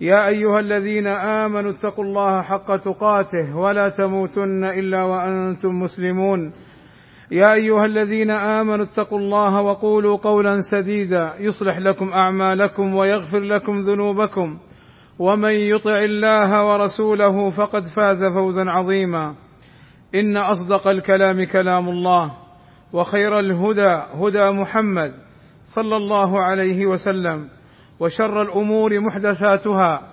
يا أيها الذين آمنوا اتقوا الله حق تقاته ولا تموتن إلا وأنتم مسلمون. يا أيها الذين آمنوا اتقوا الله وقولوا قولا سديدا يصلح لكم أعمالكم ويغفر لكم ذنوبكم. ومن يطع الله ورسوله فقد فاز فوزا عظيما. إن أصدق الكلام كلام الله وخير الهدى هدى محمد صلى الله عليه وسلم. وشر الأمور محدثاتها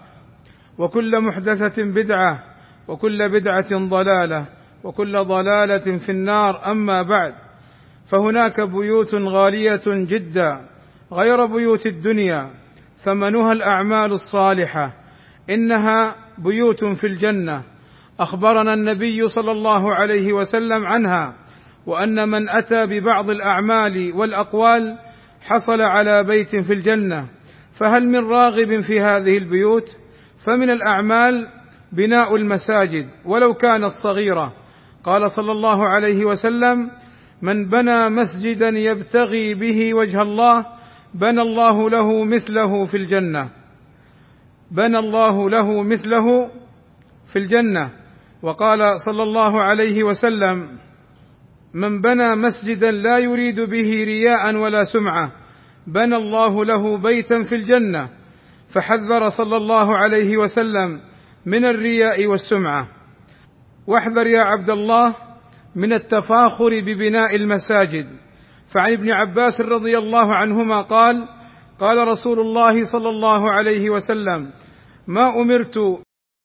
وكل محدثة بدعة وكل بدعة ضلالة وكل ضلالة في النار. أما بعد فهناك بيوت غالية جدا غير بيوت الدنيا ثمنها الأعمال الصالحة. إنها بيوت في الجنة. أخبرنا النبي صلى الله عليه وسلم عنها وأن من أتى ببعض الأعمال والأقوال حصل على بيت في الجنة. فهل من راغب في هذه البيوت؟ فمن الأعمال بناء المساجد ولو كانت صغيرة. قال صلى الله عليه وسلم من بنى مسجدا يبتغي به وجه الله بنى الله له مثله في الجنة. بنى الله له مثله في الجنة. وقال صلى الله عليه وسلم من بنى مسجدا لا يريد به رياء ولا سمعة. بنى الله له بيتا في الجنة فحذر صلى الله عليه وسلم من الرياء والسمعة. واحذر يا عبد الله من التفاخر ببناء المساجد. فعن ابن عباس رضي الله عنهما قال قال رسول الله صلى الله عليه وسلم ما أمرت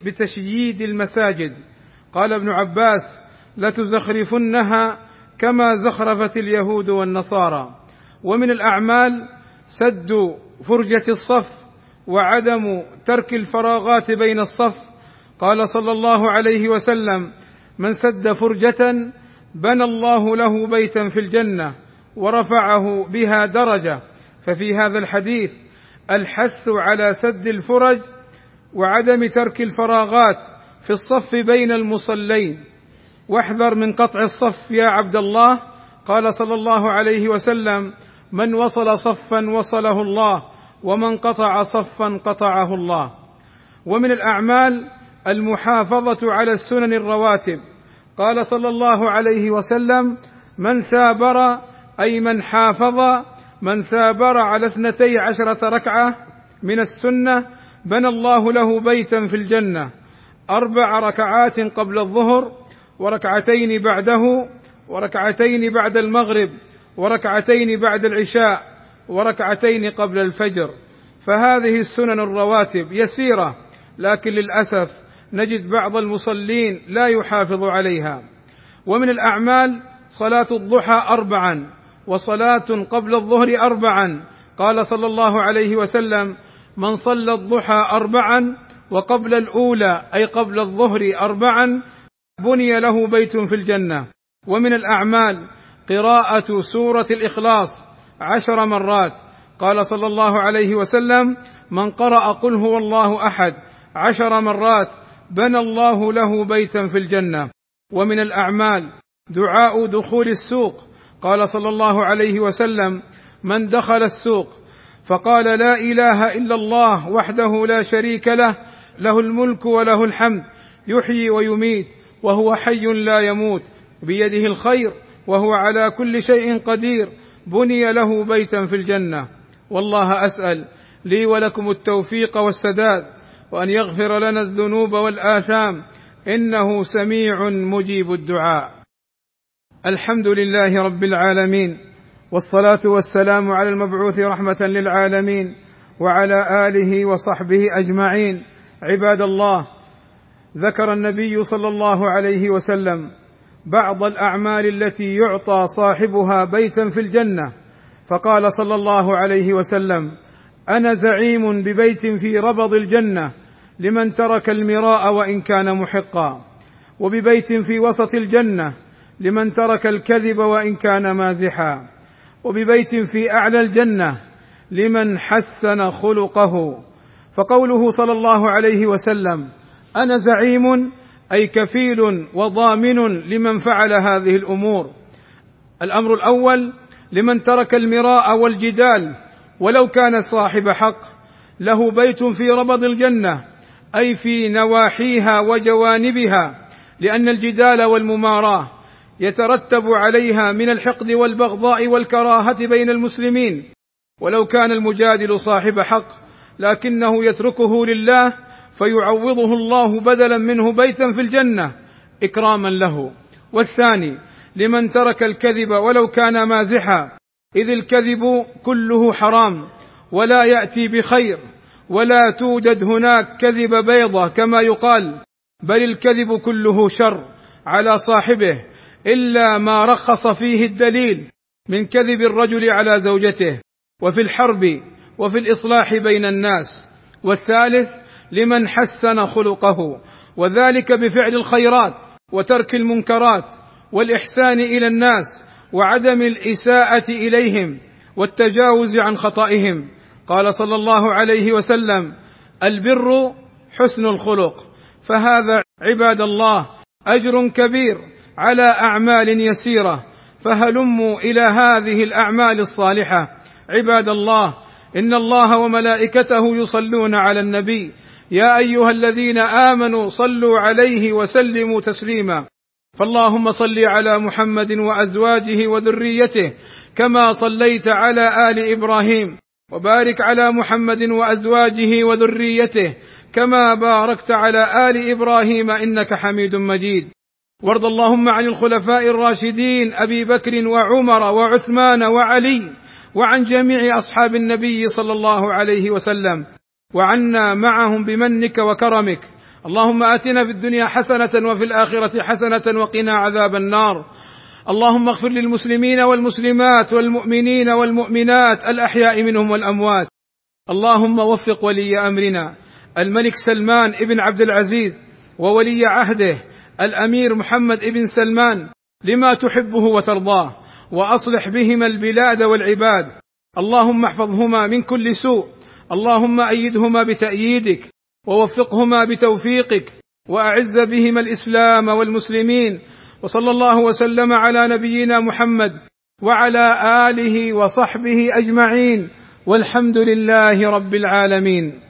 بتشييد المساجد. قال ابن عباس لتزخرفنها كما زخرفت اليهود والنصارى. ومن الأعمال سد فرجة الصف وعدم ترك الفراغات بين الصف. قال صلى الله عليه وسلم من سد فرجة بنى الله له بيتا في الجنة ورفعه بها درجة. ففي هذا الحديث الحث على سد الفرج وعدم ترك الفراغات في الصف بين المصلين. واحذر من قطع الصف يا عبد الله. قال صلى الله عليه وسلم من وصل صفا وصله الله ومن قطع صفا قطعه الله. ومن الأعمال المحافظة على السنن الرواتب. قال صلى الله عليه وسلم من ثابر أي من حافظ من ثابر على اثنتي عشرة ركعة من السنة بنى الله له بيتا في الجنة. أربع ركعات قبل الظهر وركعتين بعده وركعتين بعد المغرب. وركعتين بعد العشاء وركعتين قبل الفجر. فهذه السنن الرواتب يسيرة لكن للأسف نجد بعض المصلين لا يحافظ عليها. ومن الأعمال صلاة الضحى اربعا وصلاة قبل الظهر اربعا. قال صلى الله عليه وسلم من صلى الضحى اربعا وقبل الأولى أي قبل الظهر اربعا بني له بيت في الجنة. ومن الأعمال قراءة سورة الإخلاص عشر مرات. قال صلى الله عليه وسلم من قرأ قل هو الله أحد عشر مرات بنى الله له بيتا في الجنة ومن الأعمال دعاء دخول السوق. قال صلى الله عليه وسلم من دخل السوق فقال لا إله إلا الله وحده لا شريك له له الملك وله الحمد يحيي ويميت وهو حي لا يموت بيده الخير وهو على كل شيء قدير بني له بيتا في الجنة. والله أسأل لي ولكم التوفيق والسداد وأن يغفر لنا الذنوب والآثام. إنه سميع مجيب الدعاء. الحمد لله رب العالمين والصلاة والسلام على المبعوث رحمة للعالمين وعلى آله وصحبه أجمعين. عباد الله ذكر النبي صلى الله عليه وسلم بعض الأعمال التي يعطى صاحبها بيتا في الجنة. فقال صلى الله عليه وسلم أنا زعيم ببيت في ربض الجنة لمن ترك المراء وإن كان محقا وببيت في وسط الجنة لمن ترك الكذب وإن كان مازحا وببيت في أعلى الجنة لمن حسن خلقه. فقوله صلى الله عليه وسلم أنا زعيم أي كفيل وضامن لمن فعل هذه الأمور. الأمر الأول لمن ترك المراء والجدال ولو كان صاحب حق له بيت في ربض الجنة أي في نواحيها وجوانبها لأن الجدال والمماراة يترتب عليها من الحقد والبغضاء والكراهة بين المسلمين. ولو كان المجادل صاحب حق لكنه يتركه لله فيعوضه الله بدلا منه بيتا في الجنة إكراما له. والثاني لمن ترك الكذب ولو كان مازحا إذ الكذب كله حرام ولا يأتي بخير ولا توجد هناك كذب بيضة كما يقال بل الكذب كله شر على صاحبه إلا ما رخص فيه الدليل من كذب الرجل على زوجته وفي الحرب وفي الإصلاح بين الناس. والثالث لمن حسن خلقه وذلك بفعل الخيرات وترك المنكرات والإحسان إلى الناس وعدم الإساءة إليهم والتجاوز عن خطئهم. قال صلى الله عليه وسلم البر حسن الخلق فهذا عباد الله أجر كبير على أعمال يسيرة فهلموا إلى هذه الأعمال الصالحة. عباد الله إن الله وملائكته يصلون على النبي يا أيها الذين آمنوا صلوا عليه وسلموا تسليما. فاللهم صل على محمد وأزواجه وذريته كما صليت على آل إبراهيم. وبارك على محمد وأزواجه وذريته كما باركت على آل إبراهيم إنك حميد مجيد. وارض اللهم عن الخلفاء الراشدين أبي بكر وعمر وعثمان وعلي وعن جميع أصحاب النبي صلى الله عليه وسلم. وعنا معهم بمنك وكرمك. اللهم آتنا في الدنيا حسنة وفي الآخرة حسنة وقنا عذاب النار. اللهم اغفر للمسلمين والمسلمات والمؤمنين والمؤمنات الأحياء منهم والأموات. اللهم وفق ولي أمرنا. الملك سلمان ابن عبد العزيز وولي عهده الأمير محمد ابن سلمان لما تحبه وترضاه. وأصلح بهما البلاد والعباد. اللهم احفظهما من كل سوء. اللهم أيدهما بتأييدك ووفقهما بتوفيقك وأعز بهما الإسلام والمسلمين وصلى الله وسلم على نبينا محمد وعلى آله وصحبه أجمعين والحمد لله رب العالمين